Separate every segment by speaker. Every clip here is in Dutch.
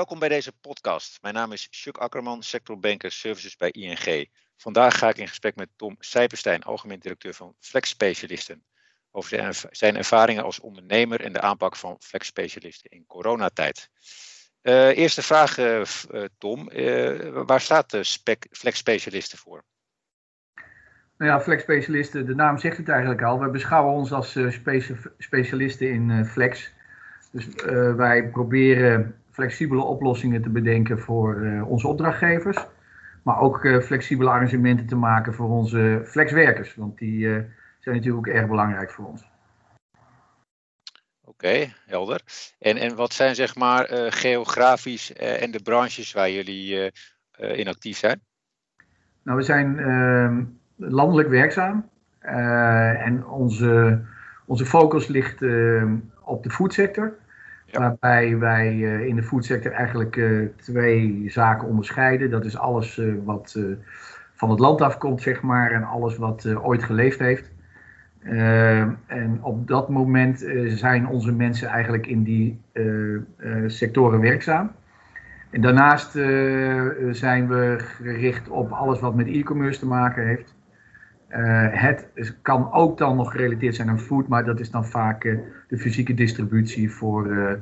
Speaker 1: welkom bij deze podcast. Mijn naam is Chuck Akkerman, sectorbanker services bij ING. Vandaag ga ik in gesprek met Tom Sijpenstein, algemeen directeur van Flex Specialisten, over zijn ervaringen als ondernemer en de aanpak van Flex Specialisten in coronatijd. Uh, eerste vraag, uh, Tom. Uh, waar staat de Flex Specialisten voor?
Speaker 2: Nou ja, Flex Specialisten, de naam zegt het eigenlijk al. We beschouwen ons als specialisten in Flex. Dus wij proberen flexibele oplossingen te bedenken voor uh, onze opdrachtgevers. Maar ook uh, flexibele arrangementen te maken voor onze flexwerkers. Want die uh, zijn natuurlijk ook erg belangrijk voor ons.
Speaker 1: Oké, helder. En, en wat zijn zeg maar geografisch en de branches waar jullie in actief zijn?
Speaker 2: Nou, we zijn ehm, landelijk werkzaam. en onze, onze focus ligt ehm, op de foodsector. Waarbij wij uh, in de foodsector eigenlijk uh, twee zaken onderscheiden. Dat is alles uh, wat van het land afkomt, zeg maar, en alles wat ooit geleefd heeft. en op dat moment zijn onze mensen eigenlijk in die sectoren werkzaam. En daarnaast zijn we gericht op alles wat met e-commerce te maken heeft. Het kan ook dan nog gerelateerd zijn aan food, maar dat is dan vaak de fysieke distributie voor, uh,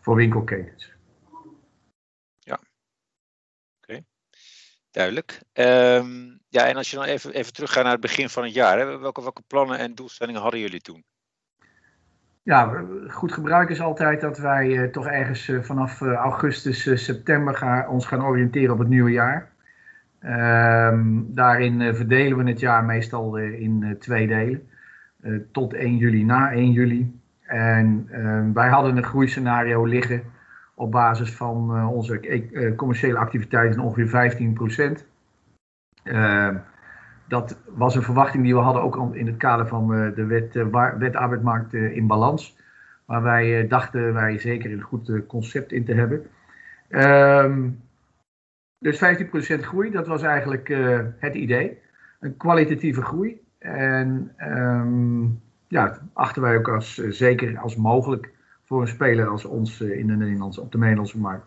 Speaker 2: voor winkelketens.
Speaker 1: Ja, oké. Duidelijk. Um, ja, en als je dan even, even teruggaat naar het begin van het jaar, hè, welke, welke plannen en doelstellingen hadden jullie toen?
Speaker 2: Ja, goed gebruik is altijd dat wij toch ergens vanaf augustus, september gaan, ons gaan oriënteren op het nieuwe jaar. Um, daarin verdelen we het jaar meestal in twee delen. tot 1 juli, na 1 juli. En uh, wij hadden een groeiscenario liggen op basis van uh, onze uh, commerciële activiteiten ongeveer 15 procent. Ehm, dat was een verwachting die we hadden ook in het kader van eh, de wet, wet arbeidsmarkt in balans. Waar wij dachten wij zeker een goed concept in te hebben. Ehm, dus 15% groei, dat was eigenlijk het idee. Een kwalitatieve groei. En um, ja, achten wij ook als uh, zeker als mogelijk voor een speler als ons uh, in de Nederlandse, op de Nederlandse markt.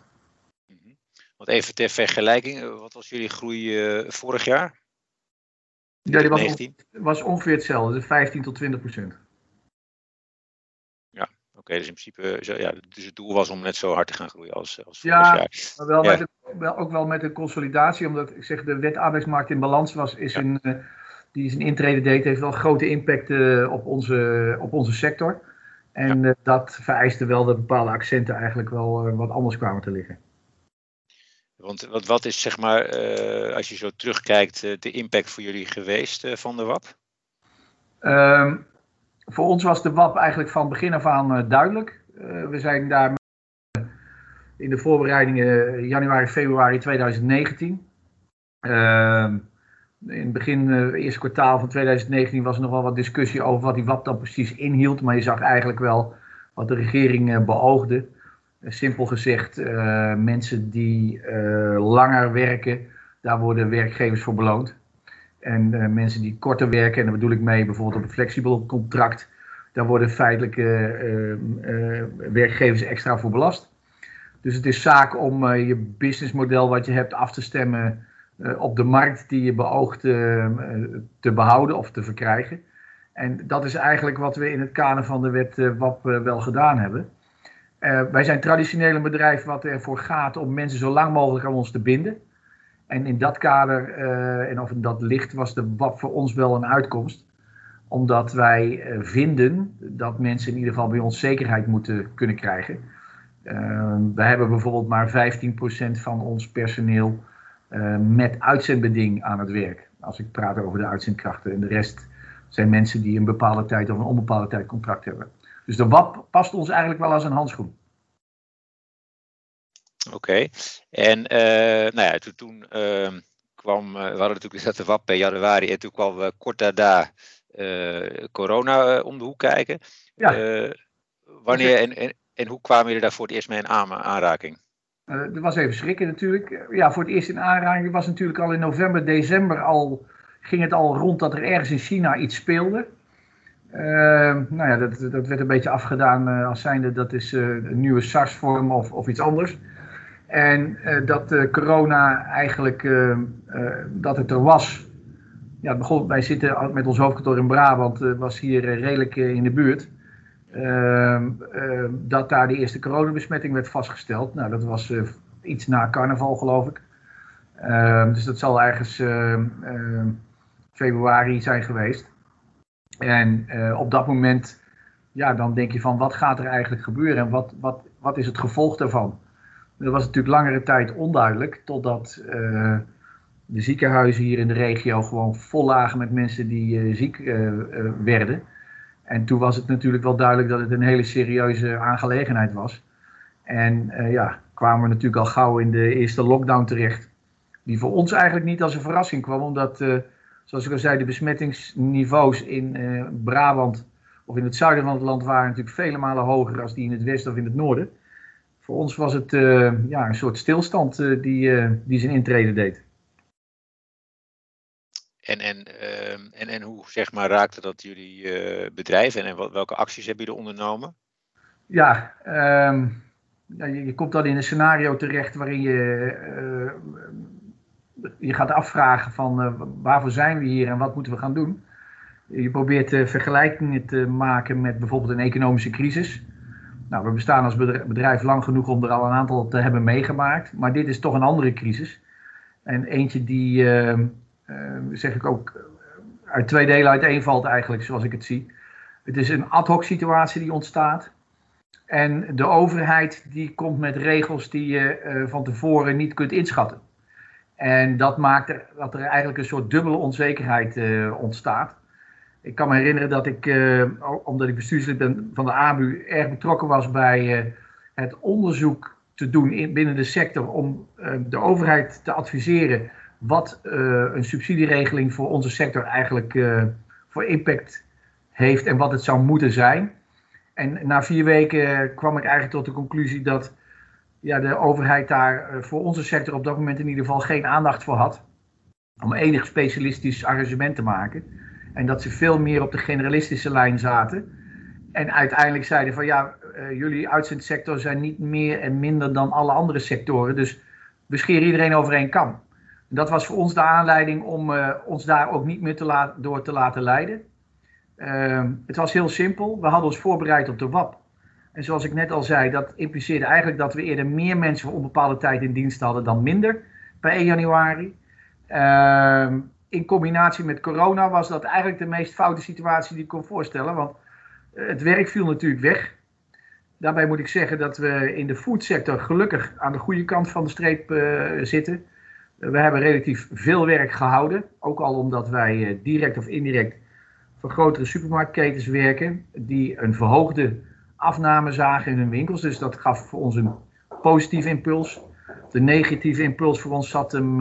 Speaker 1: Mhm. Want even ter vergelijking, eh, wat was jullie groei vorig jaar?
Speaker 2: Ja, die was, on, was, ongeveer hetzelfde, dus 15 tot 20 procent.
Speaker 1: Oké, dus in principe, ja, dus het doel was om net zo hard te gaan groeien als, als
Speaker 2: ja, vorig jaar. Maar wel, ja. met wel ook wel met een consolidatie, omdat ik zeg de wet arbeidsmarkt in balans was, is ja. in die zijn intrede deed, heeft wel grote impact uh, op, onze, op onze sector. En ja. uh, dat vereiste wel dat bepaalde accenten eigenlijk wel uh, wat anders kwamen te liggen.
Speaker 1: Want wat, wat is, zeg maar, als je zo terugkijkt, de impact voor jullie geweest van de WAP?
Speaker 2: Um, voor ons was de WAP eigenlijk van begin af aan duidelijk. we zijn daar in de voorbereidingen januari, februari 2019. Uh, in het begin, eerste kwartaal van 2019, was er nog wel wat discussie over wat die WAP dan precies inhield. Maar je zag eigenlijk wel wat de regering beoogde. Simpel gezegd, mensen die langer werken, daar worden werkgevers voor beloond. En mensen die korter werken, en daar bedoel ik mee bijvoorbeeld op een flexibel contract, daar worden feitelijk werkgevers extra voor belast. Dus het is zaak om je businessmodel wat je hebt af te stemmen op de markt die je beoogt te behouden of te verkrijgen. En dat is eigenlijk wat we in het kader van de wet WAP wel gedaan hebben. wij zijn traditioneel een bedrijf wat ervoor gaat om mensen zo lang mogelijk aan ons te binden. En in dat kader, en of in dat licht, was de WAP voor ons wel een uitkomst. Omdat wij vinden dat mensen in ieder geval bij ons zekerheid moeten kunnen krijgen. we hebben bijvoorbeeld maar 15% van ons personeel uh, met uitzendbeding aan het werk. Als ik praat over de uitzendkrachten. En de rest zijn mensen die een bepaalde tijd of een onbepaalde tijd contract hebben. Dus de WAP past ons eigenlijk wel als een handschoen.
Speaker 1: Oké, okay. en uh, nou ja, toen, toen uh, kwam, uh, we hadden natuurlijk de WAP in januari en toen kwam kort daarna corona om de hoek kijken. Ja. wanneer en, en, en hoe kwamen jullie daar voor het eerst mee in aanraking?
Speaker 2: Er was even schrikken natuurlijk. Eh, ja, voor het eerst in aanraking was natuurlijk al in november, december al, ging het al rond dat er ergens in China iets speelde. Uh, nou ja, dat, dat werd een beetje afgedaan uh, als zijnde dat is een nieuwe SARS-vorm of, of iets anders. En dat corona eigenlijk dat het er was. Ja, begon, wij zitten met ons hoofdkantoor in Brabant, was hier redelijk in de buurt. Ehm, ehm, dat daar de eerste coronabesmetting werd vastgesteld. Nou, dat was iets na carnaval, geloof ik. Ehm, dus dat zal ergens februari zijn geweest. En op dat moment ja, dan denk je van wat gaat er eigenlijk gebeuren en wat, wat, wat is het gevolg daarvan? Dat was natuurlijk langere tijd onduidelijk, totdat uh, de ziekenhuizen hier in de regio gewoon vol lagen met mensen die uh, ziek uh, werden. En toen was het natuurlijk wel duidelijk dat het een hele serieuze aangelegenheid was. En ja, kwamen we natuurlijk al gauw in de eerste lockdown terecht. Die voor ons eigenlijk niet als een verrassing kwam, omdat, zoals ik al zei, de besmettingsniveaus in Brabant of in het zuiden van het land waren natuurlijk vele malen hoger als die in het westen of in het noorden. Voor ons was het uh, ja, een soort stilstand uh, die, uh, die zijn intrede deed.
Speaker 1: En, en, ehm, en, en hoe zeg maar, raakte dat jullie bedrijf en, en welke acties hebben jullie ondernomen?
Speaker 2: Ja, um, ja je, je, komt dan in een scenario terecht waarin je je gaat afvragen van waarvoor zijn we hier en wat moeten we gaan doen. Je probeert vergelijkingen te maken met bijvoorbeeld een economische crisis. Nou, we bestaan als bedrijf lang genoeg om er al een aantal te hebben meegemaakt. Maar dit is toch een andere crisis. En eentje die, uh, uh, zeg ik ook, uit twee delen uiteenvalt eigenlijk, zoals ik het zie. Het is een ad hoc situatie die ontstaat. En de overheid die komt met regels die je van tevoren niet kunt inschatten. En dat maakt er, dat er eigenlijk een soort dubbele onzekerheid ontstaat. Ik kan me herinneren dat ik, uh, omdat ik bestuurslid ben van de ABU, erg betrokken was bij uh, het onderzoek te doen in, binnen de sector om uh, de overheid te adviseren wat een subsidieregeling voor onze sector eigenlijk voor impact heeft en wat het zou moeten zijn. En na vier weken kwam ik eigenlijk tot de conclusie dat ja, de overheid daar voor onze sector op dat moment in ieder geval geen aandacht voor had. Om enig specialistisch arrangement te maken. En dat ze veel meer op de generalistische lijn zaten. En uiteindelijk zeiden van ja, uh, jullie uitzendsector zijn niet meer en minder dan alle andere sectoren. Dus we scheren iedereen over één kam. Dat was voor ons de aanleiding om uh, ons daar ook niet meer te door te laten leiden. Uh, het was heel simpel. We hadden ons voorbereid op de WAP. En zoals ik net al zei, dat impliceerde eigenlijk dat we eerder meer mensen voor onbepaalde tijd in dienst hadden dan minder per 1 januari. Uh, in combinatie met corona was dat eigenlijk de meest foute situatie die ik kon voorstellen. Want eh, het werk viel natuurlijk weg. Daarbij moet ik zeggen dat we in de foodsector gelukkig aan de goede kant van de streep uh, zitten. we hebben relatief veel werk gehouden. Ook al omdat wij uh, direct of indirect voor grotere supermarktketens werken. Die een verhoogde afname zagen in hun winkels. Dus dat gaf voor ons een positieve impuls. De negatieve impuls voor ons zat hem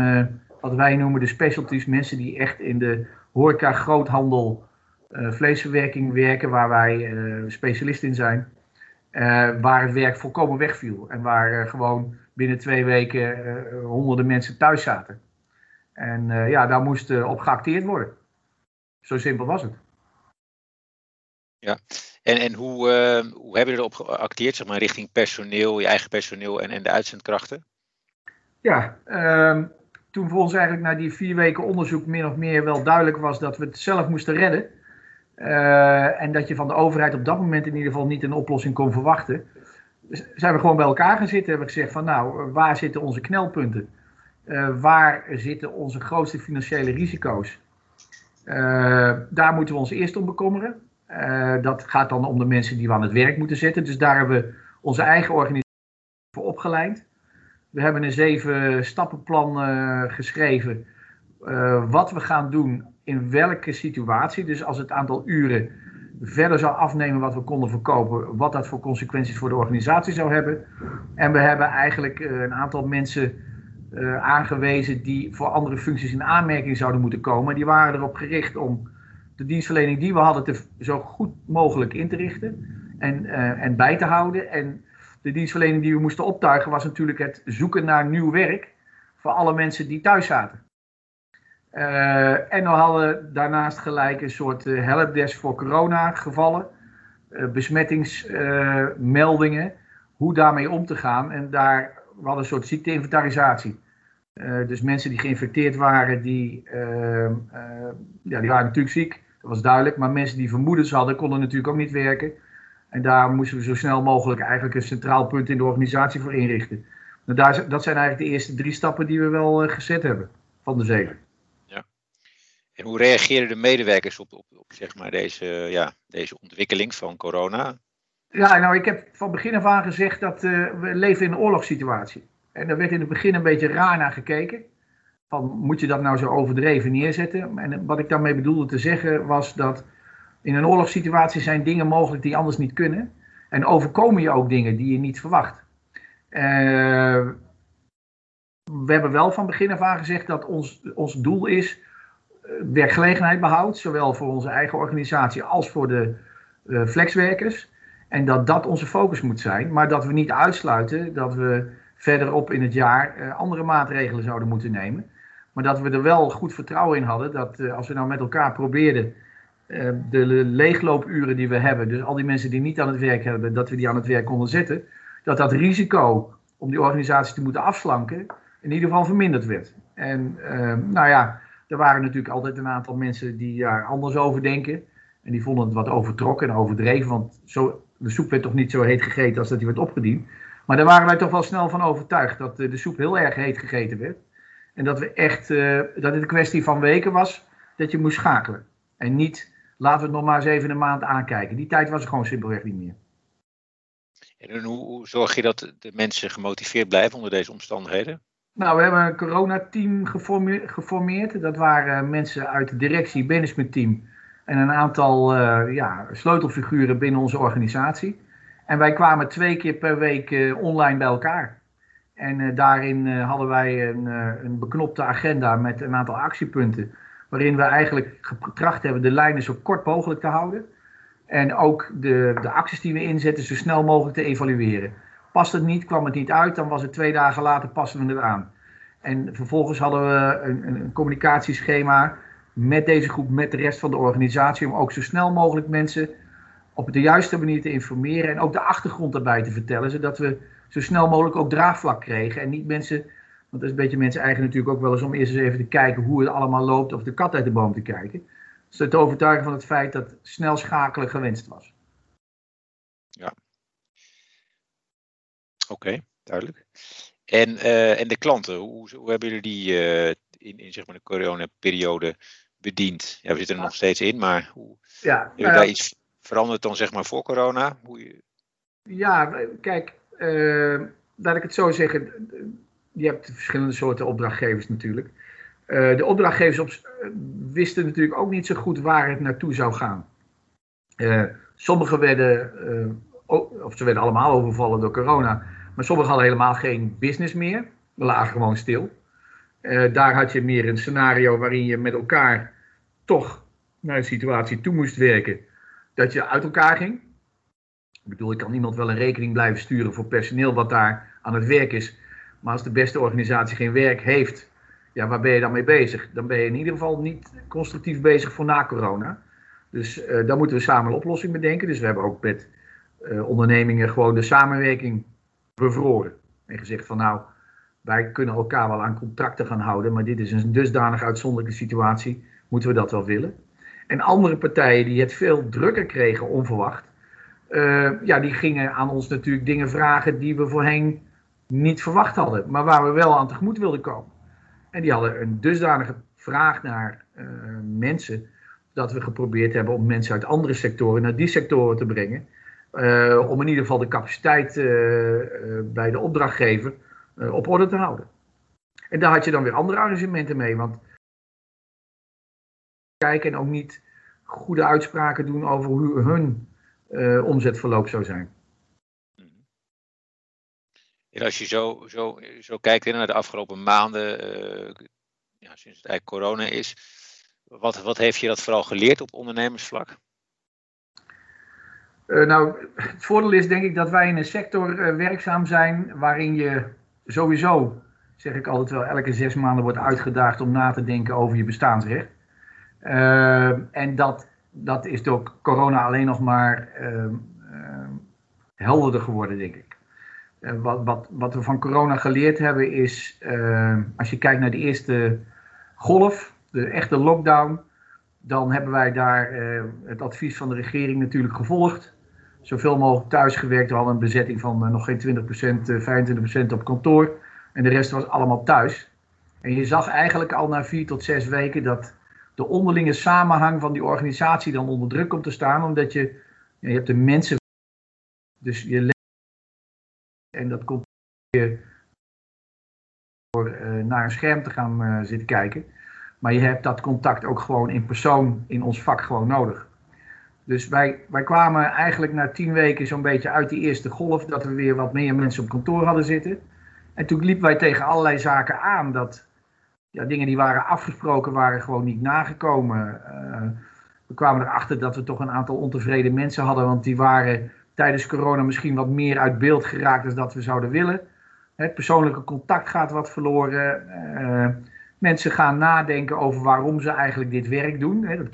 Speaker 2: wat wij noemen de specialties, mensen die echt in de horeca, groothandel, uh, vleesverwerking werken, waar wij uh, specialist in zijn. Uh, waar het werk volkomen wegviel en waar gewoon binnen twee weken honderden mensen thuis zaten. En ja, daar moest op geacteerd worden. Zo simpel was het.
Speaker 1: Ja, en, en hoe, hoe hebben jullie erop geacteerd, zeg maar, richting personeel, je eigen personeel en, en de uitzendkrachten?
Speaker 2: Ja, uh, toen voor ons eigenlijk na die vier weken onderzoek min of meer wel duidelijk was dat we het zelf moesten redden. Uh, en dat je van de overheid op dat moment in ieder geval niet een oplossing kon verwachten. Dus zijn we gewoon bij elkaar gaan zitten. Hebben gezegd van nou, waar zitten onze knelpunten? Uh, waar zitten onze grootste financiële risico's? Uh, daar moeten we ons eerst om bekommeren. dat gaat dan om de mensen die we aan het werk moeten zetten. Dus daar hebben we onze eigen organisatie voor opgeleid. We hebben een zeven stappenplan uh, geschreven. Uh, wat we gaan doen in welke situatie. Dus als het aantal uren verder zou afnemen wat we konden verkopen, wat dat voor consequenties voor de organisatie zou hebben. En we hebben eigenlijk uh, een aantal mensen aangewezen die voor andere functies in aanmerking zouden moeten komen. Die waren erop gericht om de dienstverlening die we hadden te, zo goed mogelijk in te richten en, en bij te houden. En de dienstverlening die we moesten optuigen was natuurlijk het zoeken naar nieuw werk voor alle mensen die thuis zaten. Uh, en we hadden daarnaast gelijk een soort uh, helpdesk voor corona gevallen, uh, besmettingsmeldingen, hoe daarmee om te gaan. En daar we hadden een soort ziekteinventarisatie. Uh, dus mensen die geïnfecteerd waren, die, uh, ja, die waren natuurlijk ziek, dat was duidelijk. Maar mensen die vermoedens hadden, konden natuurlijk ook niet werken. En daar moesten we zo snel mogelijk eigenlijk een centraal punt in de organisatie voor inrichten. Nou, daar, dat zijn eigenlijk de eerste drie stappen die we wel gezet hebben van de zeven.
Speaker 1: Ja. En hoe reageren de medewerkers op, op, op zeg maar deze, ja, deze ontwikkeling van corona?
Speaker 2: Ja, nou, ik heb van begin af aan gezegd dat uh, we leven in een oorlogssituatie. En daar werd in het begin een beetje raar naar gekeken. Van, moet je dat nou zo overdreven neerzetten? En wat ik daarmee bedoelde te zeggen was dat in een oorlogssituatie zijn dingen mogelijk die anders niet kunnen. En overkomen je ook dingen die je niet verwacht. Uh, we hebben wel van begin af aan gezegd dat ons, ons doel is uh, werkgelegenheid behoud. Zowel voor onze eigen organisatie als voor de uh, flexwerkers. En dat dat onze focus moet zijn. Maar dat we niet uitsluiten dat we verderop in het jaar andere maatregelen zouden moeten nemen. Maar dat we er wel goed vertrouwen in hadden dat als we nou met elkaar probeerden de leegloopuren die we hebben, dus al die mensen die niet aan het werk hebben, dat we die aan het werk konden zetten, dat dat risico om die organisatie te moeten afslanken in ieder geval verminderd werd. En nou ja, er waren natuurlijk altijd een aantal mensen die daar anders over denken. En die vonden het wat overtrokken en overdreven, want zo, de soep werd toch niet zo heet gegeten als dat die werd opgediend. Maar daar waren wij toch wel snel van overtuigd dat eh, de soep heel erg heet gegeten werd. En dat we echt, dat het een kwestie van weken was dat je moest schakelen. En niet, laten we het nog maar eens even een maand aankijken. Die tijd was er gewoon simpelweg niet meer.
Speaker 1: En hoe zorg je dat de mensen gemotiveerd blijven onder deze omstandigheden?
Speaker 2: Nou, we hebben een coronateam geformeerd. Dat waren mensen uit het directie, managementteam en een aantal uh, ja, sleutelfiguren binnen onze organisatie. En wij kwamen twee keer per week uh, online bij elkaar. En uh, daarin hadden wij een, een, beknopte agenda met een aantal actiepunten. Waarin we eigenlijk getracht hebben de lijnen zo kort mogelijk te houden. En ook de, de acties die we inzetten zo snel mogelijk te evalueren. Past het niet, kwam het niet uit, dan was het twee dagen later passen we het aan. En vervolgens hadden we een, een communicatieschema met deze groep, met de rest van de organisatie, om ook zo snel mogelijk mensen op de juiste manier te informeren en ook de achtergrond daarbij te vertellen, zodat we zo snel mogelijk ook draagvlak kregen en niet mensen, want dat is een beetje mensen eigen natuurlijk ook wel eens om eerst eens even te kijken hoe het allemaal loopt of de kat uit de boom te kijken. Dus te overtuigen van het feit dat snel schakelen gewenst was.
Speaker 1: Ja. Oké, duidelijk. En, uh, en de klanten, hoe, hoe hebben jullie die uh, in, in zeg maar de coronaperiode bediend? Ja, we zitten er nog steeds in, maar hoe ja, hebben nou, daar iets veranderd dan zeg maar voor corona? Hoe je...
Speaker 2: Ja, kijk, uh, laat ik het zo zeggen. Je hebt verschillende soorten opdrachtgevers natuurlijk. Uh, de opdrachtgevers op, wisten natuurlijk ook niet zo goed waar het naartoe zou gaan. Uh, sommigen werden, of ze werden allemaal overvallen door corona, maar sommigen hadden helemaal geen business meer. We lagen gewoon stil. daar had je meer een scenario waarin je met elkaar toch naar een situatie toe moest werken dat je uit elkaar ging. Ik bedoel, ik kan niemand wel een rekening blijven sturen voor personeel wat daar aan het werk is. Maar als de beste organisatie geen werk heeft, ja, waar ben je dan mee bezig? Dan ben je in ieder geval niet constructief bezig voor na corona. Dus uh, daar moeten we samen een oplossing bedenken. Dus we hebben ook met uh, ondernemingen gewoon de samenwerking bevroren. En gezegd van nou, wij kunnen elkaar wel aan contracten gaan houden, maar dit is een dusdanig uitzonderlijke situatie, moeten we dat wel willen. En andere partijen die het veel drukker kregen, onverwacht, uh, ja, die gingen aan ons natuurlijk dingen vragen die we voorheen niet verwacht hadden, maar waar we wel aan tegemoet wilden komen. En die hadden een dusdanige vraag naar uh, mensen, dat we geprobeerd hebben om mensen uit andere sectoren naar die sectoren te brengen. Uh, om in ieder geval de capaciteit bij de opdrachtgever op orde te houden. En daar had je dan weer andere arrangementen mee, want kijken en ook niet goede uitspraken doen over hoe hun omzetverloop zou zijn.
Speaker 1: En als je zo, zo, zo kijkt naar de afgelopen maanden, uh, ja, sinds het eigenlijk corona is, wat, wat heeft je dat vooral geleerd op ondernemersvlak?
Speaker 2: Uh, nou, het voordeel is denk ik dat wij in een sector werkzaam zijn waarin je sowieso, zeg ik altijd wel, elke zes maanden wordt uitgedaagd om na te denken over je bestaansrecht. En dat, dat is door corona alleen nog maar uh, helderder geworden, denk ik. Wat, wat, wat we van corona geleerd hebben is, als je kijkt naar de eerste golf, de echte lockdown, dan hebben wij daar het advies van de regering natuurlijk gevolgd zoveel mogelijk thuis gewerkt. We hadden een bezetting van nog geen 20%, uh, 25% op kantoor. En de rest was allemaal thuis. En je zag eigenlijk al na vier tot zes weken dat de onderlinge samenhang van die organisatie dan onder druk komt te staan. Omdat je, je hebt de mensen. Dus je en dat komt door uh, naar een scherm te gaan uh, zitten kijken. Maar je hebt dat contact ook gewoon in persoon in ons vak gewoon nodig. Dus wij, wij kwamen eigenlijk na tien weken zo'n beetje uit die eerste golf dat we weer wat meer mensen op kantoor hadden zitten. En toen liepen wij tegen allerlei zaken aan dat ja, dingen die waren afgesproken waren gewoon niet nagekomen. Uh, we kwamen erachter dat we toch een aantal ontevreden mensen hadden, want die waren tijdens corona misschien wat meer uit beeld geraakt dan dat we zouden willen. Het persoonlijke contact gaat wat verloren. Uh, mensen gaan nadenken over waarom ze eigenlijk dit werk doen. Hè. Dat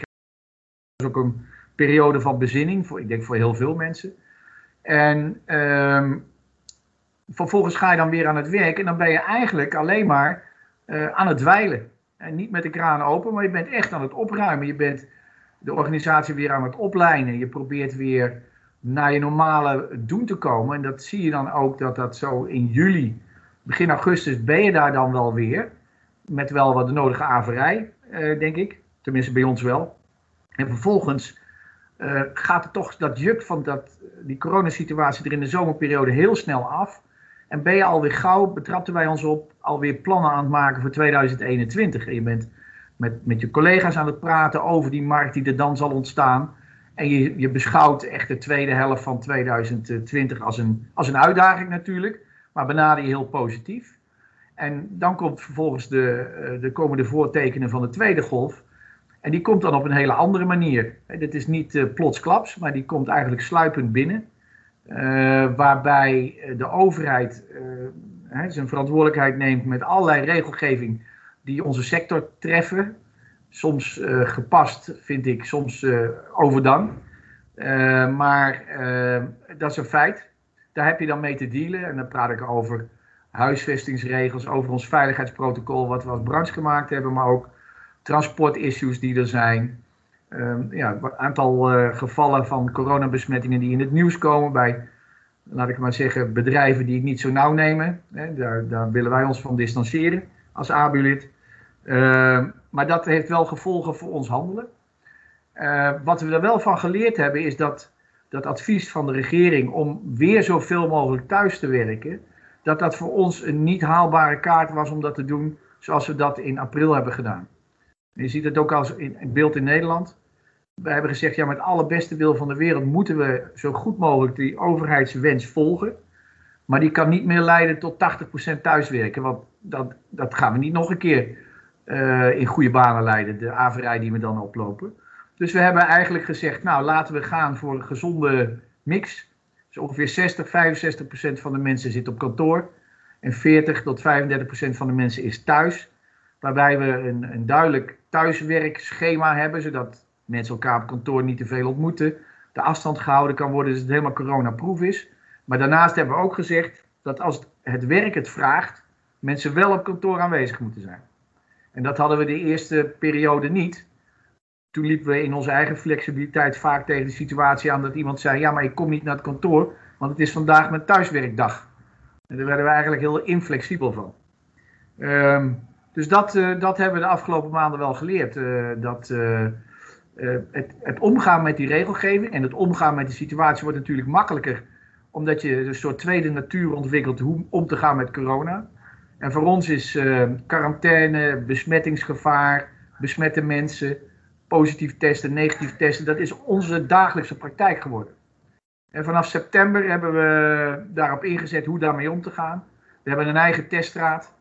Speaker 2: is ook een periode van bezinning, voor, ik denk voor heel veel mensen. En um, vervolgens ga je dan weer aan het werk en dan ben je eigenlijk alleen maar uh, aan het dweilen. En niet met de kraan open, maar je bent echt aan het opruimen. Je bent de organisatie weer aan het opleiden. Je probeert weer naar je normale doen te komen. En dat zie je dan ook dat dat zo in juli, begin augustus, ben je daar dan wel weer. Met wel wat de nodige averij, uh, denk ik. Tenminste bij ons wel. En vervolgens uh, gaat het toch dat juk van dat, die coronasituatie er in de zomerperiode heel snel af. En ben je alweer gauw, betrapten wij ons op, alweer plannen aan het maken voor 2021. En je bent met, met je collega's aan het praten over die markt die er dan zal ontstaan. En je, je beschouwt echt de tweede helft van 2020 als een, als een uitdaging natuurlijk. Maar benader je heel positief. En dan komt vervolgens de, eh, de komende voortekenen van de tweede golf. En die komt dan op een hele andere manier. Dit is niet uh, plotsklaps, maar die komt eigenlijk sluipend binnen. Uh, waarbij de overheid zijn verantwoordelijkheid neemt met allerlei regelgeving die onze sector treffen. Soms gepast, vind ik, soms overdang. maar dat is een feit. Daar heb je dan mee te dealen. En dan praat ik over huisvestingsregels, over ons veiligheidsprotocol, wat we als branche gemaakt hebben, maar ook transportissues die er zijn. Um, ja, een aantal uh, gevallen van coronabesmettingen die in het nieuws komen bij, laat ik maar zeggen, bedrijven die het niet zo nauw nemen. Hè, daar, daar, willen wij ons van distancieren als ABU-lid. Uh, maar dat heeft wel gevolgen voor ons handelen. Uh, wat we er wel van geleerd hebben is dat dat advies van de regering om weer zoveel mogelijk thuis te werken, dat dat voor ons een niet haalbare kaart was om dat te doen zoals we dat in april hebben gedaan. Je ziet het ook als in, beeld in Nederland. We hebben gezegd, ja, met alle beste wil van de wereld moeten we zo goed mogelijk die overheidswens volgen. Maar die kan niet meer leiden tot 80% thuiswerken. Want dat, dat gaan we niet nog een keer uh, in goede banen leiden, de averij die we dan oplopen. Dus we hebben eigenlijk gezegd, nou laten we gaan voor een gezonde mix. Dus ongeveer 60, 65% van de mensen zit op kantoor. En 40 tot 35% van de mensen is thuis. Waarbij we een, een duidelijk thuiswerkschema hebben, zodat mensen elkaar op kantoor niet te veel ontmoeten. De afstand gehouden kan worden, dus het helemaal coronaproof is. Maar daarnaast hebben we ook gezegd dat als het werk het vraagt, mensen wel op kantoor aanwezig moeten zijn. En dat hadden we de eerste periode niet. Toen liepen we in onze eigen flexibiliteit vaak tegen de situatie aan dat iemand zei: Ja, maar ik kom niet naar het kantoor, want het is vandaag mijn thuiswerkdag. En daar werden we eigenlijk heel inflexibel van. Um, dus dat, uh, dat hebben we de afgelopen maanden wel geleerd. Uh, dat uh, het, het, omgaan met die regelgeving en het omgaan met die situatie wordt natuurlijk makkelijker. Omdat je een soort tweede natuur ontwikkelt hoe om te gaan met corona. En voor ons is quarantaine, besmettingsgevaar, besmette mensen, positief testen, negatief testen, dat is onze dagelijkse praktijk geworden. En vanaf september hebben we daarop ingezet hoe daarmee om te gaan. We hebben een eigen teststraat.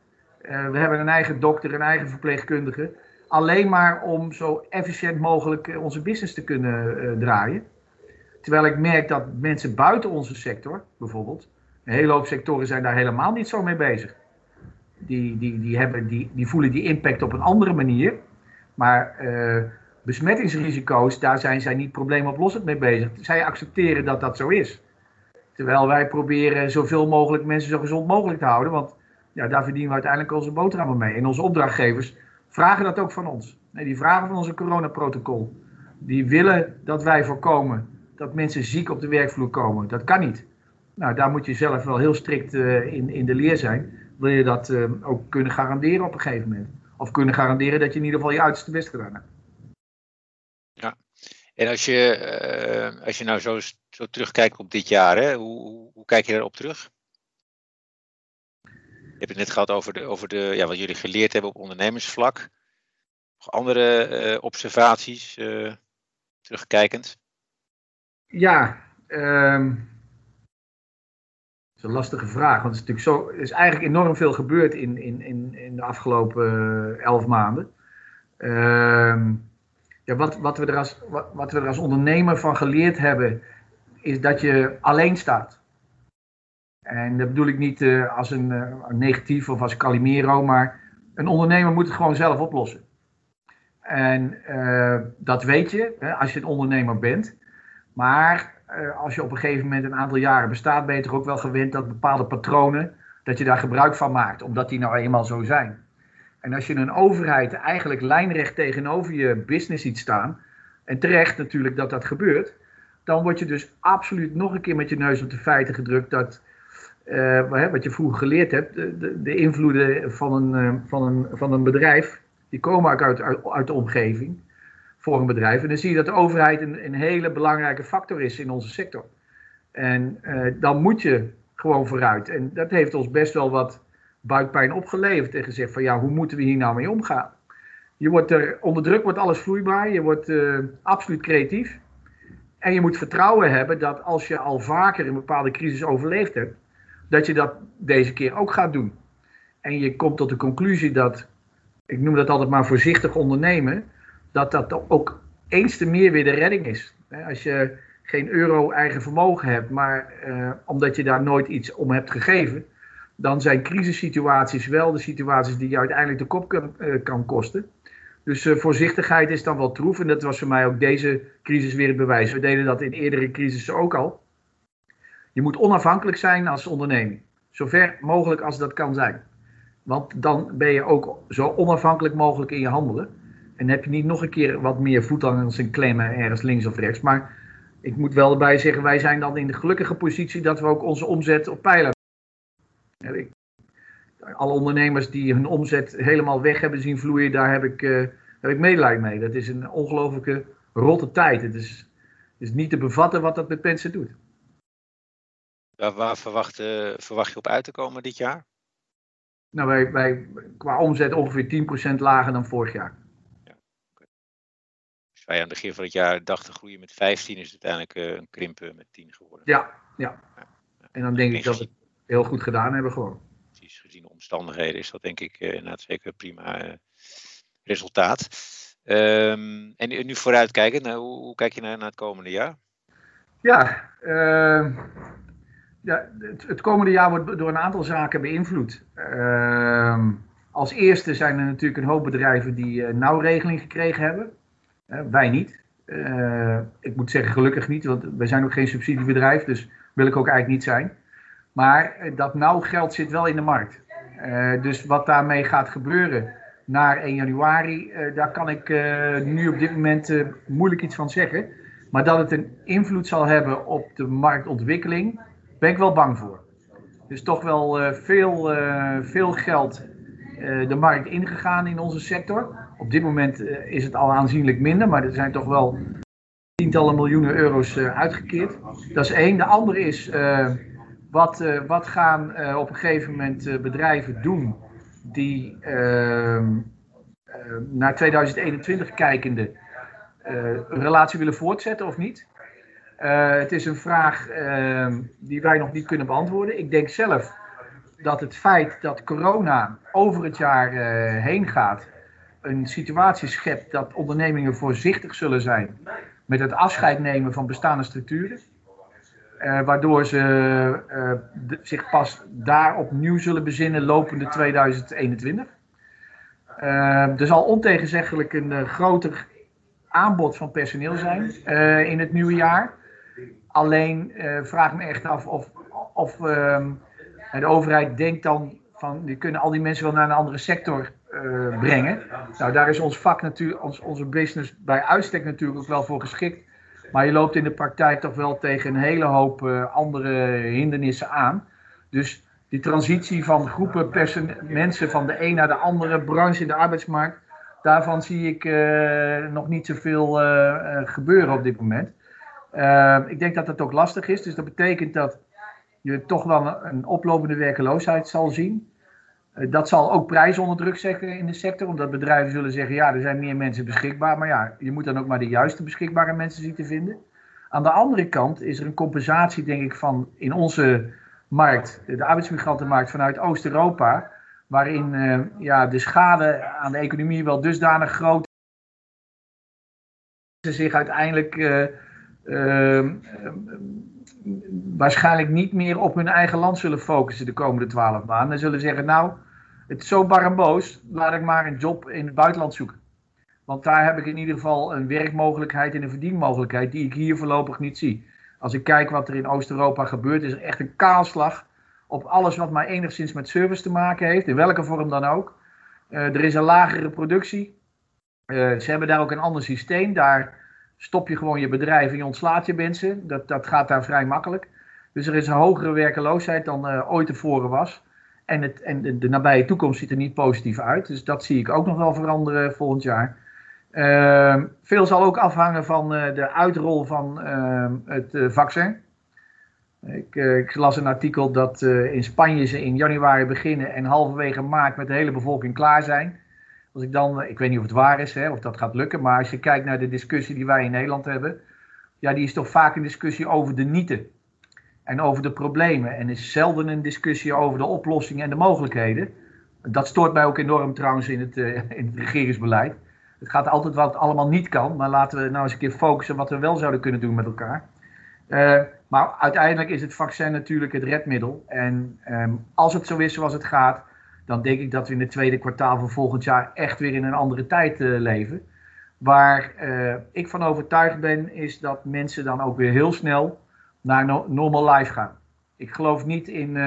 Speaker 2: Uh, we hebben een eigen dokter, een eigen verpleegkundige. Alleen maar om zo efficiënt mogelijk eh, onze business te kunnen draaien. Terwijl ik merk dat mensen buiten onze sector, bijvoorbeeld, een hele hoop sectoren zijn daar helemaal niet zo mee bezig. Die, die, die, hebben, die, die voelen die impact op een andere manier. Maar uh, besmettingsrisico's, daar zijn zij niet probleemoplossend mee bezig. Zij accepteren dat dat zo is. Terwijl wij proberen zoveel mogelijk mensen zo gezond mogelijk te houden. Want ja, daar verdienen we uiteindelijk onze boterhammen mee. En onze opdrachtgevers vragen dat ook van ons. Nee, die vragen van onze coronaprotocol. Die willen dat wij voorkomen dat mensen ziek op de werkvloer komen. Dat kan niet. Nou, daar moet je zelf wel heel strikt uh, in, in de leer zijn. Wil je dat uh, ook kunnen garanderen op een gegeven moment. Of kunnen garanderen dat je in ieder geval je uiterste best gedaan hebt.
Speaker 1: Ja, en als je, uh, als je nou zo, zo terugkijkt op dit jaar, hè, hoe, hoe, kijk je daarop terug? Je hebt het net gehad over, de, over de, ja, wat jullie geleerd hebben op ondernemersvlak. Nog andere observaties terugkijkend?
Speaker 2: Ja, um, dat een lastige vraag. Want het is natuurlijk zo, er is eigenlijk enorm veel gebeurd in, in, in, in de afgelopen uh, elf maanden. Uh, ja, wat, wat, we er als, wat, wat we er als ondernemer van geleerd hebben, is dat je alleen staat. En dat bedoel ik niet uh, als een, uh, negatief of als Calimero, maar een ondernemer moet het gewoon zelf oplossen. En dat weet je hè, als je een ondernemer bent. Maar als je op een gegeven moment een aantal jaren bestaat, ben je toch ook wel gewend dat bepaalde patronen, dat je daar gebruik van maakt, omdat die nou eenmaal zo zijn. En als je een overheid eigenlijk lijnrecht tegenover je business ziet staan, en terecht natuurlijk dat dat gebeurt, dan word je dus absoluut nog een keer met je neus op de feiten gedrukt dat, uh, wat je vroeger geleerd hebt, de, de invloeden van een, uh, van, een, van een bedrijf, die komen ook uit, uit de omgeving voor een bedrijf. En dan zie je dat de overheid een, een hele belangrijke factor is in onze sector. En uh, dan moet je gewoon vooruit. En dat heeft ons best wel wat buikpijn opgeleverd. En gezegd van ja, hoe moeten we hier nou mee omgaan? Je wordt er, onder druk wordt alles vloeibaar. Je wordt uh, absoluut creatief. En je moet vertrouwen hebben dat als je al vaker een bepaalde crisis overleefd hebt, dat je dat deze keer ook gaat doen. En je komt tot de conclusie dat, ik noem dat altijd maar voorzichtig ondernemen, dat dat ook eens te meer weer de redding is. Als je geen euro eigen vermogen hebt, maar eh, omdat je daar nooit iets om hebt gegeven, dan zijn crisissituaties wel de situaties die je uiteindelijk de kop kan, uh, kan kosten. Dus uh, voorzichtigheid is dan wel troef. En dat was voor mij ook deze crisis weer het bewijs. We deden dat in eerdere crisissen ook al. Je moet onafhankelijk zijn als onderneming. Zover mogelijk als dat kan zijn. Want dan ben je ook zo onafhankelijk mogelijk in je handelen. En heb je niet nog een keer wat meer voetangels en klemmen ergens links of rechts. Maar ik moet wel erbij zeggen, wij zijn dan in de gelukkige positie dat we ook onze omzet op pijlen hebben. Alle ondernemers die hun omzet helemaal weg hebben zien vloeien, daar heb ik, uh, heb ik medelijden mee. Dat is een ongelooflijke rotte tijd. Het is, is niet te bevatten wat dat met mensen doet.
Speaker 1: Waar, waar verwacht, uh, verwacht je op uit te komen dit jaar?
Speaker 2: Nou, wij, wij qua omzet ongeveer 10% lager dan vorig jaar
Speaker 1: wij aan het begin van het jaar dachten groeien met 15, is het uiteindelijk uh, een krimpen met 10 geworden.
Speaker 2: Ja, ja. En dan denk ik dat we het heel goed gedaan hebben gewoon.
Speaker 1: Precies, gezien de omstandigheden is dat denk ik uh, inderdaad zeker een prima resultaat. Um, en nu vooruitkijken, nou, hoe, hoe, kijk je naar, naar, het komende jaar?
Speaker 2: Ja, ehm, ja het, het, komende jaar wordt door een aantal zaken beïnvloed. Ehm, als eerste zijn er natuurlijk een hoop bedrijven die nauwregeling gekregen hebben wij niet. Uh, ik moet zeggen gelukkig niet, want wij zijn ook geen subsidiebedrijf, dus wil ik ook eigenlijk niet zijn. Maar uh, dat nauw geld zit wel in de markt. Dus wat daarmee gaat gebeuren naar 1 januari, daar kan ik nu op dit moment moeilijk iets van zeggen. Maar dat het een invloed zal hebben op de marktontwikkeling, ben ik wel bang voor. Dus toch wel veel, veel geld de markt ingegaan in onze sector. Op dit moment uh, is het al aanzienlijk minder, maar er zijn toch wel tientallen miljoenen euro's uh, uitgekeerd. Dat is één. De andere is, wat, wat gaan op een gegeven moment bedrijven doen die ehm, naar 2021 kijkende een relatie willen voortzetten of niet? het is een vraag ehm, die wij nog niet kunnen beantwoorden. Ik denk zelf dat het feit dat corona over het jaar heen gaat, een situatie schept dat ondernemingen voorzichtig zullen zijn met het afscheid nemen van bestaande structuren. Uh, waardoor ze de, zich pas daar opnieuw zullen bezinnen lopende 2021. Uh, er zal ontegenzeggelijk een groter aanbod van personeel zijn in het nieuwe jaar. Alleen vraag me echt af of, of ehm, de overheid denkt dan van, die kunnen al die mensen wel naar een andere sector brengen. Nou, daar is ons vak natuurlijk, ons, onze business bij uitstek natuurlijk ook wel voor geschikt. Maar je loopt in de praktijk toch wel tegen een hele hoop andere hindernissen aan. Dus die transitie van groepen mensen van de een naar de andere branche in de arbeidsmarkt, daarvan zie ik uh, nog niet zoveel gebeuren op dit moment. ik denk dat dat ook lastig is, dus dat betekent dat je toch wel een, oplopende werkeloosheid zal zien. dat zal ook prijzen onder druk zetten in de sector, omdat bedrijven zullen zeggen, ja, er zijn meer mensen beschikbaar, maar ja, je moet dan ook maar de juiste beschikbare mensen zien te vinden. Aan de andere kant is er een compensatie, denk ik, van in onze markt, de arbeidsmigrantenmarkt vanuit Oost-Europa, waarin uh, ja, de schade aan de economie wel dusdanig groot is, ze zich uiteindelijk uh, waarschijnlijk niet meer op hun eigen land zullen focussen de komende twaalf maanden. En zullen zeggen, nou, het is zo bar en boos, laat ik maar een job in het buitenland zoeken. Want daar heb ik in ieder geval een werkmogelijkheid en een verdienmogelijkheid die ik hier voorlopig niet zie. Als ik kijk wat er in Oost-Europa gebeurt, is er echt een kaalslag op alles wat maar enigszins met service te maken heeft, in welke vorm dan ook. Uh, er is een lagere productie. Uh, ze hebben daar ook een ander systeem. Daar stop je gewoon je bedrijf en je ontslaat je mensen. Dat, dat gaat daar vrij makkelijk. Dus er is een hogere werkeloosheid dan uh, ooit tevoren was. En, het, en de, nabije toekomst ziet er niet positief uit. Dus dat zie ik ook nog wel veranderen volgend jaar. Ehm, veel zal ook afhangen van uh, de uitrol van uh, het uh, vaccin. Ik, ik, las een artikel dat in Spanje ze in januari beginnen en halverwege maart met de hele bevolking klaar zijn. Als ik dan, ik weet niet of het waar is, hè, of dat gaat lukken, maar als je kijkt naar de discussie die wij in Nederland hebben, ja, die is toch vaak een discussie over de nieten en over de problemen en is zelden een discussie over de oplossingen en de mogelijkheden. Dat stoort mij ook enorm trouwens in het, in het regeringsbeleid. Het gaat altijd wat allemaal niet kan, maar laten we nou eens een keer focussen wat we wel zouden kunnen doen met elkaar. Uh, maar uiteindelijk is het vaccin natuurlijk het redmiddel. En um, als het zo is zoals het gaat, dan denk ik dat we in het tweede kwartaal van volgend jaar echt weer in een andere tijd uh, leven. Waar uh, ik van overtuigd ben, is dat mensen dan ook weer heel snel naar no normal life gaan. Ik geloof niet in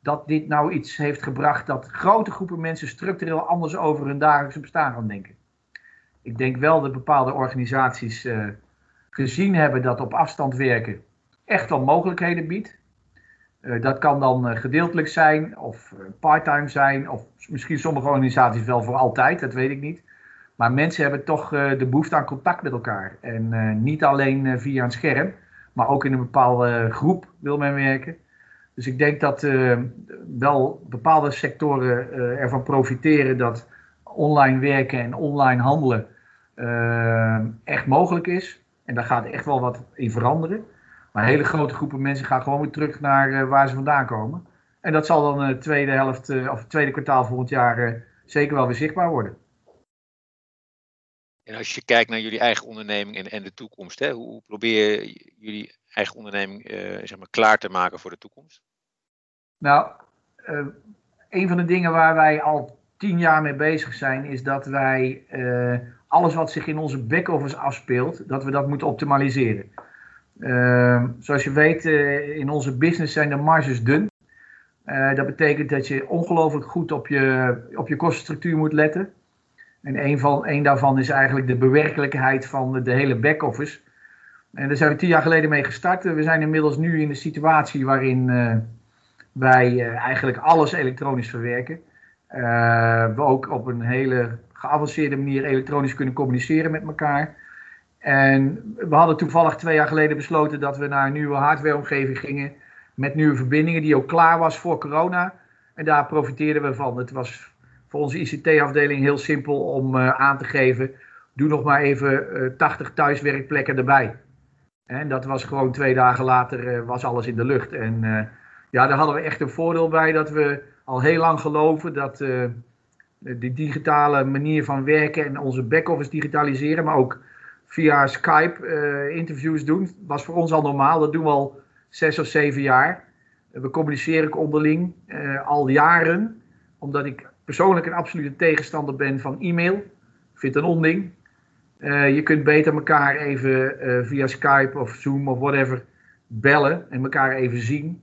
Speaker 2: dat dit nou iets heeft gebracht dat grote groepen mensen structureel anders over hun dagelijkse bestaan gaan denken ik denk wel dat bepaalde organisaties gezien hebben dat op afstand werken echt wel mogelijkheden biedt. Uh, dat kan dan uh, gedeeltelijk zijn of parttime zijn of misschien sommige organisaties wel voor altijd, dat weet ik niet. Maar mensen hebben toch de behoefte aan contact met elkaar. En niet alleen via een scherm, maar ook in een bepaalde groep wil men werken. Dus ik denk dat wel bepaalde sectoren ervan profiteren dat online werken en online handelen echt mogelijk is. En daar gaat echt wel wat in veranderen. Maar hele grote groepen mensen gaan gewoon weer terug naar uh, waar ze vandaan komen. En dat zal dan de uh, tweede helft uh, of tweede kwartaal volgend jaar zeker wel weer zichtbaar worden.
Speaker 1: En als je kijkt naar jullie eigen onderneming en, en de toekomst, hè, hoe, hoe probeer je jullie eigen onderneming zeg maar klaar te maken voor de toekomst?
Speaker 2: Nou, een van de dingen waar wij al tien jaar mee bezig zijn, is dat wij alles wat zich in onze back-office afspeelt, dat we dat moeten optimaliseren. Uh, zoals je weet, uh, in onze business zijn de marges dun. Uh, dat betekent dat je ongelooflijk goed op je, op je kostenstructuur moet letten. En een, van, een daarvan is eigenlijk de bewerkelijkheid van de hele back-office. En daar zijn we tien jaar geleden mee gestart. We zijn inmiddels nu in de situatie waarin wij eigenlijk alles elektronisch verwerken. we ook op een hele geavanceerde manier elektronisch kunnen communiceren met elkaar. En we hadden toevallig twee jaar geleden besloten dat we naar een nieuwe hardwareomgeving gingen. Met nieuwe verbindingen die ook klaar was voor corona. En daar profiteerden we van. Het was voor onze ICT-afdeling heel simpel om uh, aan te geven. Doe nog maar even uh, 80 thuiswerkplekken erbij. En dat was gewoon twee dagen later uh, was alles in de lucht. En ja, daar hadden we echt een voordeel bij dat we al heel lang geloven dat de digitale manier van werken en onze back-office digitaliseren, maar ook via Skype uh, interviews doen, was voor ons al normaal. Dat doen we al zes of zeven jaar. We communiceren onderling uh, al jaren, omdat ik persoonlijk een absolute tegenstander ben van e-mail. Ik vind het een onding. Je kunt beter elkaar even via Skype of Zoom of whatever bellen en elkaar even zien.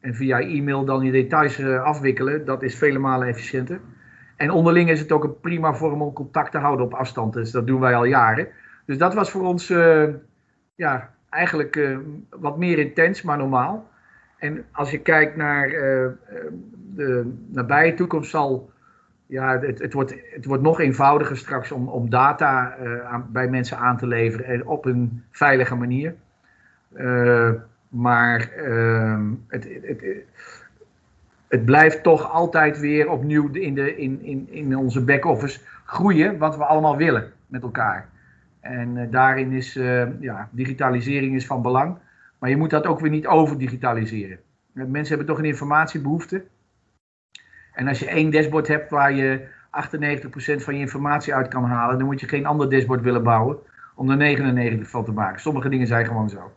Speaker 2: En via e-mail dan je details afwikkelen. Dat is vele malen efficiënter. En onderling is het ook een prima vorm om contact te houden op afstand. Dus dat doen wij al jaren. Dus dat was voor ons ja, eigenlijk wat meer intens, maar normaal. En als je kijkt naar de nabije toekomst zal ja, het, het, wordt, het wordt nog eenvoudiger straks om, om data bij mensen aan te leveren en op een veilige manier. Maar uh, het, het, het, blijft toch altijd weer opnieuw in, de, in, in, in onze back-office groeien, wat we allemaal willen met elkaar. En uh, daarin is ja, digitalisering is van belang. Maar je moet dat ook weer niet overdigitaliseren. Mensen hebben toch een informatiebehoefte. En als je één dashboard hebt waar je 98% van je informatie uit kan halen, dan moet je geen ander dashboard willen bouwen om er 99 van te maken. Sommige dingen zijn gewoon zo.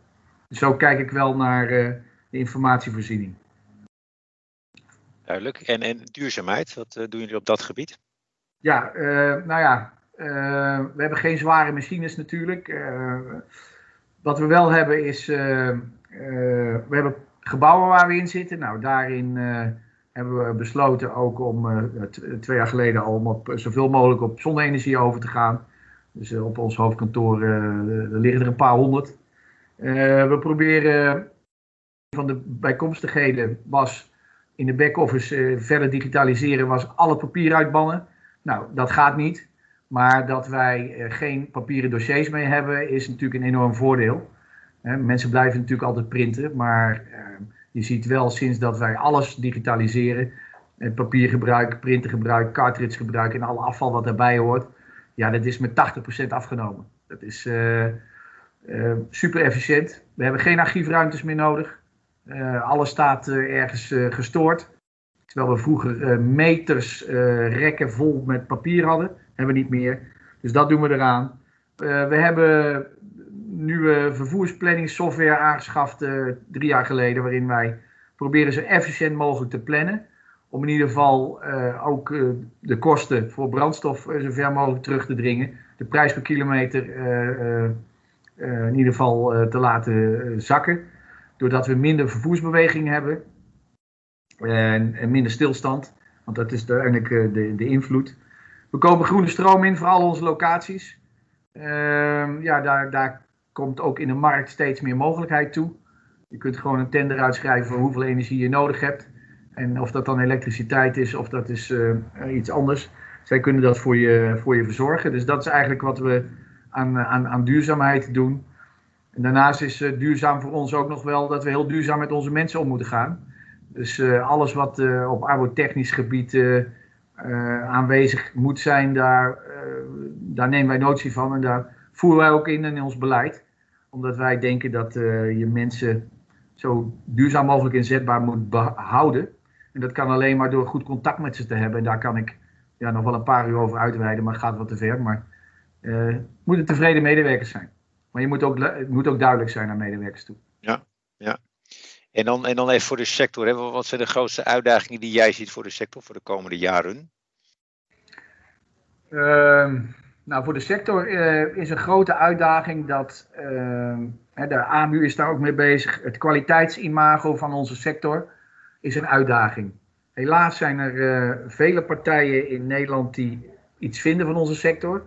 Speaker 2: Dus zo kijk ik wel naar uh, de informatievoorziening.
Speaker 1: Duidelijk. En, en duurzaamheid, wat uh, doen jullie op dat gebied?
Speaker 2: Ja, uh, nou ja, we hebben geen zware machines natuurlijk. wat we wel hebben is, we hebben gebouwen waar we in zitten. Nou, daarin hebben we besloten ook om twee jaar geleden al om op, zoveel mogelijk op zonne-energie over te gaan. Dus op ons hoofdkantoor er liggen er een paar honderd. we proberen van de bijkomstigheden was in de back-office verder digitaliseren, was alle papier uitbannen. Nou, dat gaat niet. Maar dat wij geen papieren dossiers mee hebben, is natuurlijk een enorm voordeel. mensen blijven natuurlijk altijd printen, maar je ziet wel sinds dat wij alles digitaliseren, papiergebruik, printergebruik, cartridgegebruik en alle afval wat daarbij hoort, ja, dat is met 80% afgenomen. Dat is uh, super efficiënt. We hebben geen archiefruimtes meer nodig. Alles staat ergens gestoord. Terwijl we vroeger meters rekken vol met papier hadden, hebben we niet meer. Dus dat doen we eraan. we hebben nieuwe vervoersplanningssoftware aangeschaft uh, drie jaar geleden, waarin wij proberen zo efficiënt mogelijk te plannen. Om in ieder geval uh, ook de kosten voor brandstof zo ver mogelijk terug te dringen. De prijs per kilometer in ieder geval te laten zakken. Doordat we minder vervoersbeweging hebben en, en, minder stilstand. Want dat is uiteindelijk de, de invloed. We komen groene stroom in voor al onze locaties. Ehm, ja, daar, daar komt ook in de markt steeds meer mogelijkheid toe. Je kunt gewoon een tender uitschrijven voor hoeveel energie je nodig hebt. En of dat dan elektriciteit is of dat is uh, iets anders. Zij kunnen dat voor je, voor je verzorgen. Dus dat is eigenlijk wat we aan, aan, aan duurzaamheid doen. En daarnaast is uh, duurzaam voor ons ook nog wel dat we heel duurzaam met onze mensen om moeten gaan. Dus uh, alles wat op arbotechnisch gebied aanwezig moet zijn, daar, daar nemen wij notie van. En daar voeren wij ook in in ons beleid omdat wij denken dat uh, je mensen zo duurzaam mogelijk inzetbaar moet behouden. En dat kan alleen maar door goed contact met ze te hebben. En daar kan ik ja, nog wel een paar uur over uitweiden, maar het gaat wat te ver. Maar uh, moeten tevreden medewerkers zijn. Maar je moet ook, het moet ook duidelijk zijn naar medewerkers toe.
Speaker 1: En dan, en dan even voor de sector. Hè. Wat zijn de grootste uitdagingen die jij ziet voor de sector voor de komende jaren?
Speaker 2: Uh, nou, voor de sector uh, is een grote uitdaging dat uh, de AMU is daar ook mee bezig. Het kwaliteitsimago van onze sector is een uitdaging. Helaas zijn er uh, vele partijen in Nederland die iets vinden van onze sector.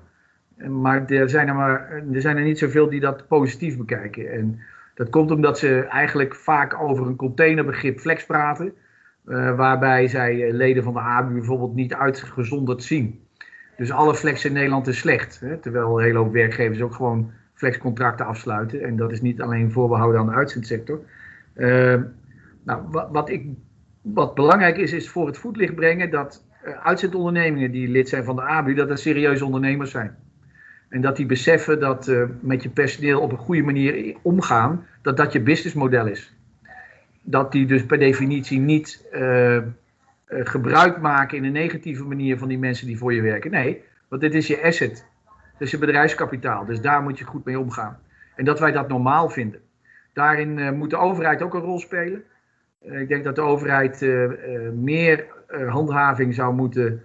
Speaker 2: Maar er zijn er, maar, er zijn er niet zoveel die dat positief bekijken. En dat komt omdat ze eigenlijk vaak over een containerbegrip flex praten. waarbij zij leden van de AMU bijvoorbeeld niet uitgezonderd zien. Dus alle flex in Nederland is slecht. Hè? Terwijl een hele hoop werkgevers ook gewoon flexcontracten afsluiten. En dat is niet alleen voorbehouden aan de uitzendsector. Uh, nou, wat, wat, belangrijk is, is voor het voetlicht brengen dat uh, uitzendondernemingen die lid zijn van de ABU, dat dat serieuze ondernemers zijn. En dat die beseffen dat uh, met je personeel op een goede manier omgaan, dat dat je businessmodel is. Dat die dus per definitie niet eh, gebruik maken in een negatieve manier van die mensen die voor je werken. Nee, want dit is je asset. Dat is je bedrijfskapitaal. Dus daar moet je goed mee omgaan. En dat wij dat normaal vinden. Daarin moet de overheid ook een rol spelen. Ik denk dat de overheid meer handhaving zou moeten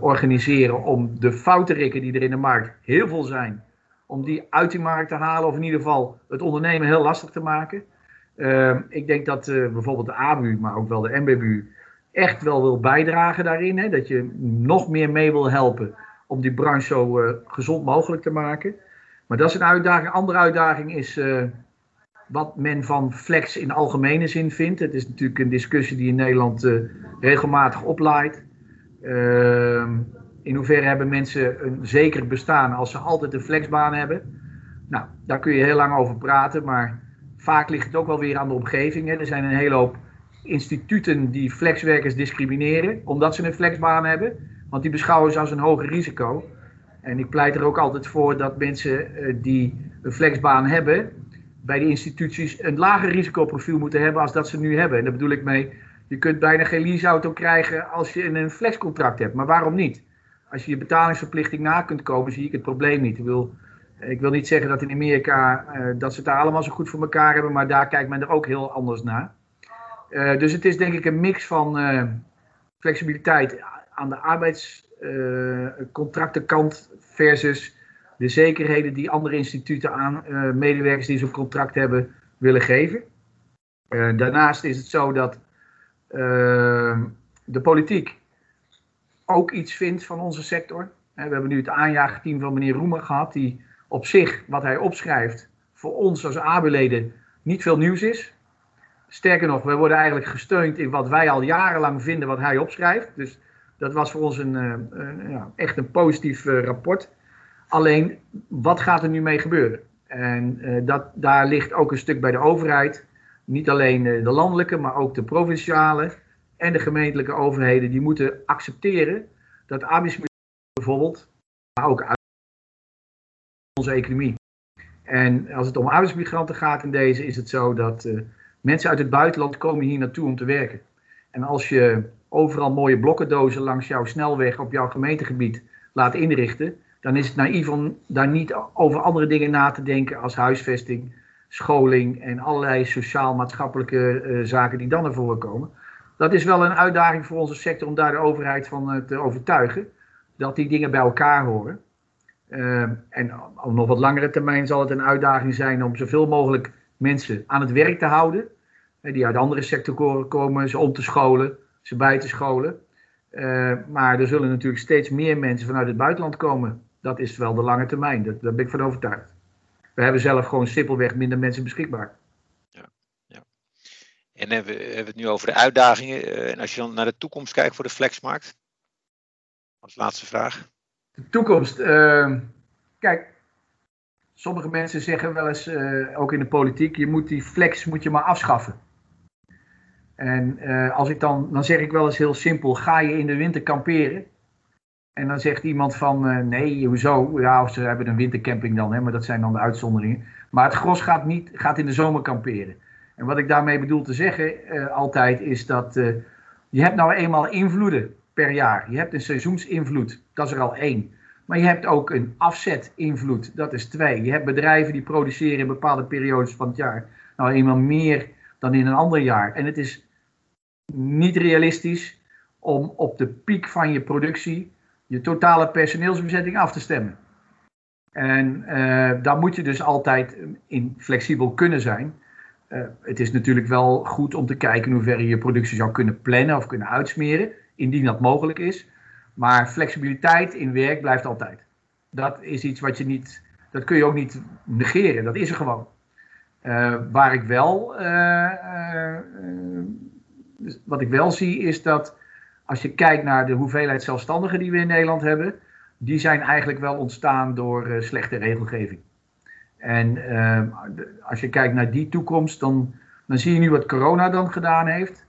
Speaker 2: organiseren om de foutenrikken die er in de markt heel veel zijn, om die uit die markt te halen of in ieder geval het ondernemen heel lastig te maken. Ehm, ik denk dat bijvoorbeeld de ABU, maar ook wel de MBBU, echt wel wil bijdragen daarin. Hè, dat je nog meer mee wil helpen om die branche zo gezond mogelijk te maken. Maar dat is een uitdaging. Een andere uitdaging is wat men van flex in algemene zin vindt. Het is natuurlijk een discussie die in Nederland regelmatig oplaait. Uh, in hoeverre hebben mensen een zeker bestaan als ze altijd een flexbaan hebben? Nou, daar kun je heel lang over praten, maar vaak ligt het ook wel weer aan de omgeving. Hè. Er zijn een hele hoop instituten die flexwerkers discrimineren omdat ze een flexbaan hebben, want die beschouwen ze als een hoger risico. En ik pleit er ook altijd voor dat mensen uh, die een flexbaan hebben, bij die instituties een lager risicoprofiel moeten hebben als dat ze nu hebben. En daar bedoel ik mee, je kunt bijna geen leaseauto krijgen als je een flexcontract hebt. Maar waarom niet? Als je je betalingsverplichting na kunt komen, zie ik het probleem niet. Ik wil, ik wil niet zeggen dat in Amerika uh, dat ze het daar allemaal zo goed voor elkaar hebben, maar daar kijkt men er ook heel anders naar. Uh, dus het is denk ik een mix van uh, flexibiliteit aan de arbeidscontractenkant versus de zekerheden die andere instituten aan medewerkers die zo'n contract hebben willen geven. Daarnaast is het zo dat de politiek ook iets vindt van onze sector. we hebben nu het aanjaagteam van meneer Roemer gehad, die op zich, wat hij opschrijft, voor ons als AB-leden niet veel nieuws is. Sterker nog, we worden eigenlijk gesteund in wat wij al jarenlang vinden wat hij opschrijft. Dus dat was voor ons een, een ja, echt een positief rapport. Alleen, wat gaat er nu mee gebeuren? En uh, dat, daar ligt ook een stuk bij de overheid. Niet alleen uh, de landelijke, maar ook de provinciale en de gemeentelijke overheden. Die moeten accepteren dat arbeidsmigranten bijvoorbeeld, maar ook uit onze economie. En als het om arbeidsmigranten gaat in deze, is het zo dat uh, mensen uit het buitenland komen hier naartoe om te werken. En als je overal mooie blokkendozen langs jouw snelweg op jouw gemeentegebied laat inrichten, dan is het naïef om daar niet over andere dingen na te denken als huisvesting, scholing en allerlei sociaal-maatschappelijke uh, zaken die dan naar voren komen. Dat is wel een uitdaging voor onze sector om daar de overheid van uh, te overtuigen dat die dingen bij elkaar horen. Uh, en op nog wat langere termijn zal het een uitdaging zijn om zoveel mogelijk mensen aan het werk te houden. Die uit andere sectoren komen, ze om te scholen, ze bij te scholen. Maar er zullen natuurlijk steeds meer mensen vanuit het buitenland komen dat is wel de lange termijn. Dat, daar ben ik van overtuigd. We hebben zelf gewoon simpelweg minder mensen beschikbaar.
Speaker 1: Ja, ja. En hebben we, hebben het nu over de uitdagingen. Eh, en als je dan naar de toekomst kijkt voor de flexmarkt? Als laatste vraag.
Speaker 2: De toekomst. Uh, kijk, sommige mensen zeggen wel eens, uh, ook in de politiek, je moet die flex moet je maar afschaffen. En uh, als ik dan, dan zeg ik wel eens heel simpel, ga je in de winter kamperen? En dan zegt iemand van uh, nee, hoezo? Ja, of ze hebben een wintercamping dan, hè, maar dat zijn dan de uitzonderingen. Maar het gros gaat, niet, gaat in de zomer kamperen. En wat ik daarmee bedoel te zeggen uh, altijd is dat uh, je hebt nou eenmaal invloeden per jaar. Je hebt een seizoensinvloed, dat is er al één. Maar je hebt ook een afzetinvloed, dat is twee. Je hebt bedrijven die produceren in bepaalde periodes van het jaar. Nou eenmaal meer dan in een ander jaar. En het is niet realistisch om op de piek van je productie je totale personeelsbezetting af te stemmen. En uh, daar moet je dus altijd in flexibel kunnen zijn. Uh, het is natuurlijk wel goed om te kijken in hoeverre je productie zou kunnen plannen of kunnen uitsmeren, indien dat mogelijk is. Maar flexibiliteit in werk blijft altijd. Dat is iets wat je niet, dat kun je ook niet negeren, dat is er gewoon. Uh, waar ik wel, wat ik wel zie is dat als je kijkt naar de hoeveelheid zelfstandigen die we in Nederland hebben, die zijn eigenlijk wel ontstaan door uh, slechte regelgeving. En uh, als je kijkt naar die toekomst, dan, dan zie je nu wat corona dan gedaan heeft.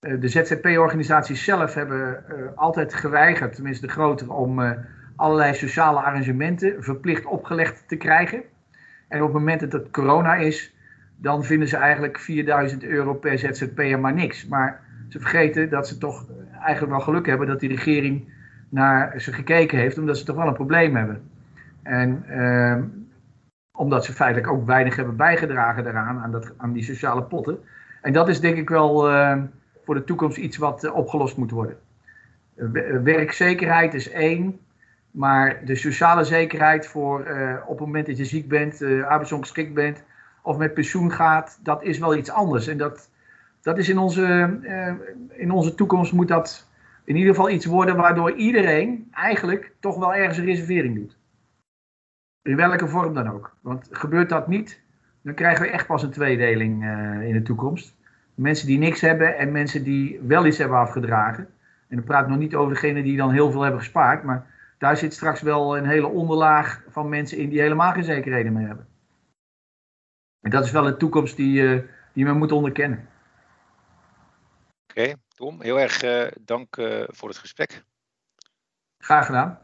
Speaker 2: Uh, de ZZP-organisaties zelf hebben altijd geweigerd, tenminste de grotere, om allerlei sociale arrangementen verplicht opgelegd te krijgen. En op het moment dat het corona is, dan vinden ze eigenlijk 4000 euro per ZZP'er maar niks. Maar ze vergeten dat ze toch eigenlijk wel geluk hebben dat die regering naar ze gekeken heeft, omdat ze toch wel een probleem hebben. En eh, omdat ze feitelijk ook weinig hebben bijgedragen daaraan, aan, dat, aan die sociale potten. En dat is denk ik wel uh, voor de toekomst iets wat uh, opgelost moet worden. werkzekerheid is één. Maar de sociale zekerheid voor op het moment dat je ziek bent, uh, arbeidsongeschikt bent of met pensioen gaat, dat is wel iets anders. En dat, dat is in onze, in onze toekomst moet dat in ieder geval iets worden waardoor iedereen eigenlijk toch wel ergens een reservering doet. In welke vorm dan ook. Want gebeurt dat niet, dan krijgen we echt pas een tweedeling uh, in de toekomst. Mensen die niks hebben en mensen die wel iets hebben afgedragen. En dan praat ik nog niet over degenen die dan heel veel hebben gespaard. Maar daar zit straks wel een hele onderlaag van mensen in die helemaal geen zekerheden meer hebben. En dat is wel een toekomst die, uh, die men moet onderkennen.
Speaker 1: Oké, Tom, heel erg uh, dank voor het gesprek.
Speaker 2: Graag gedaan.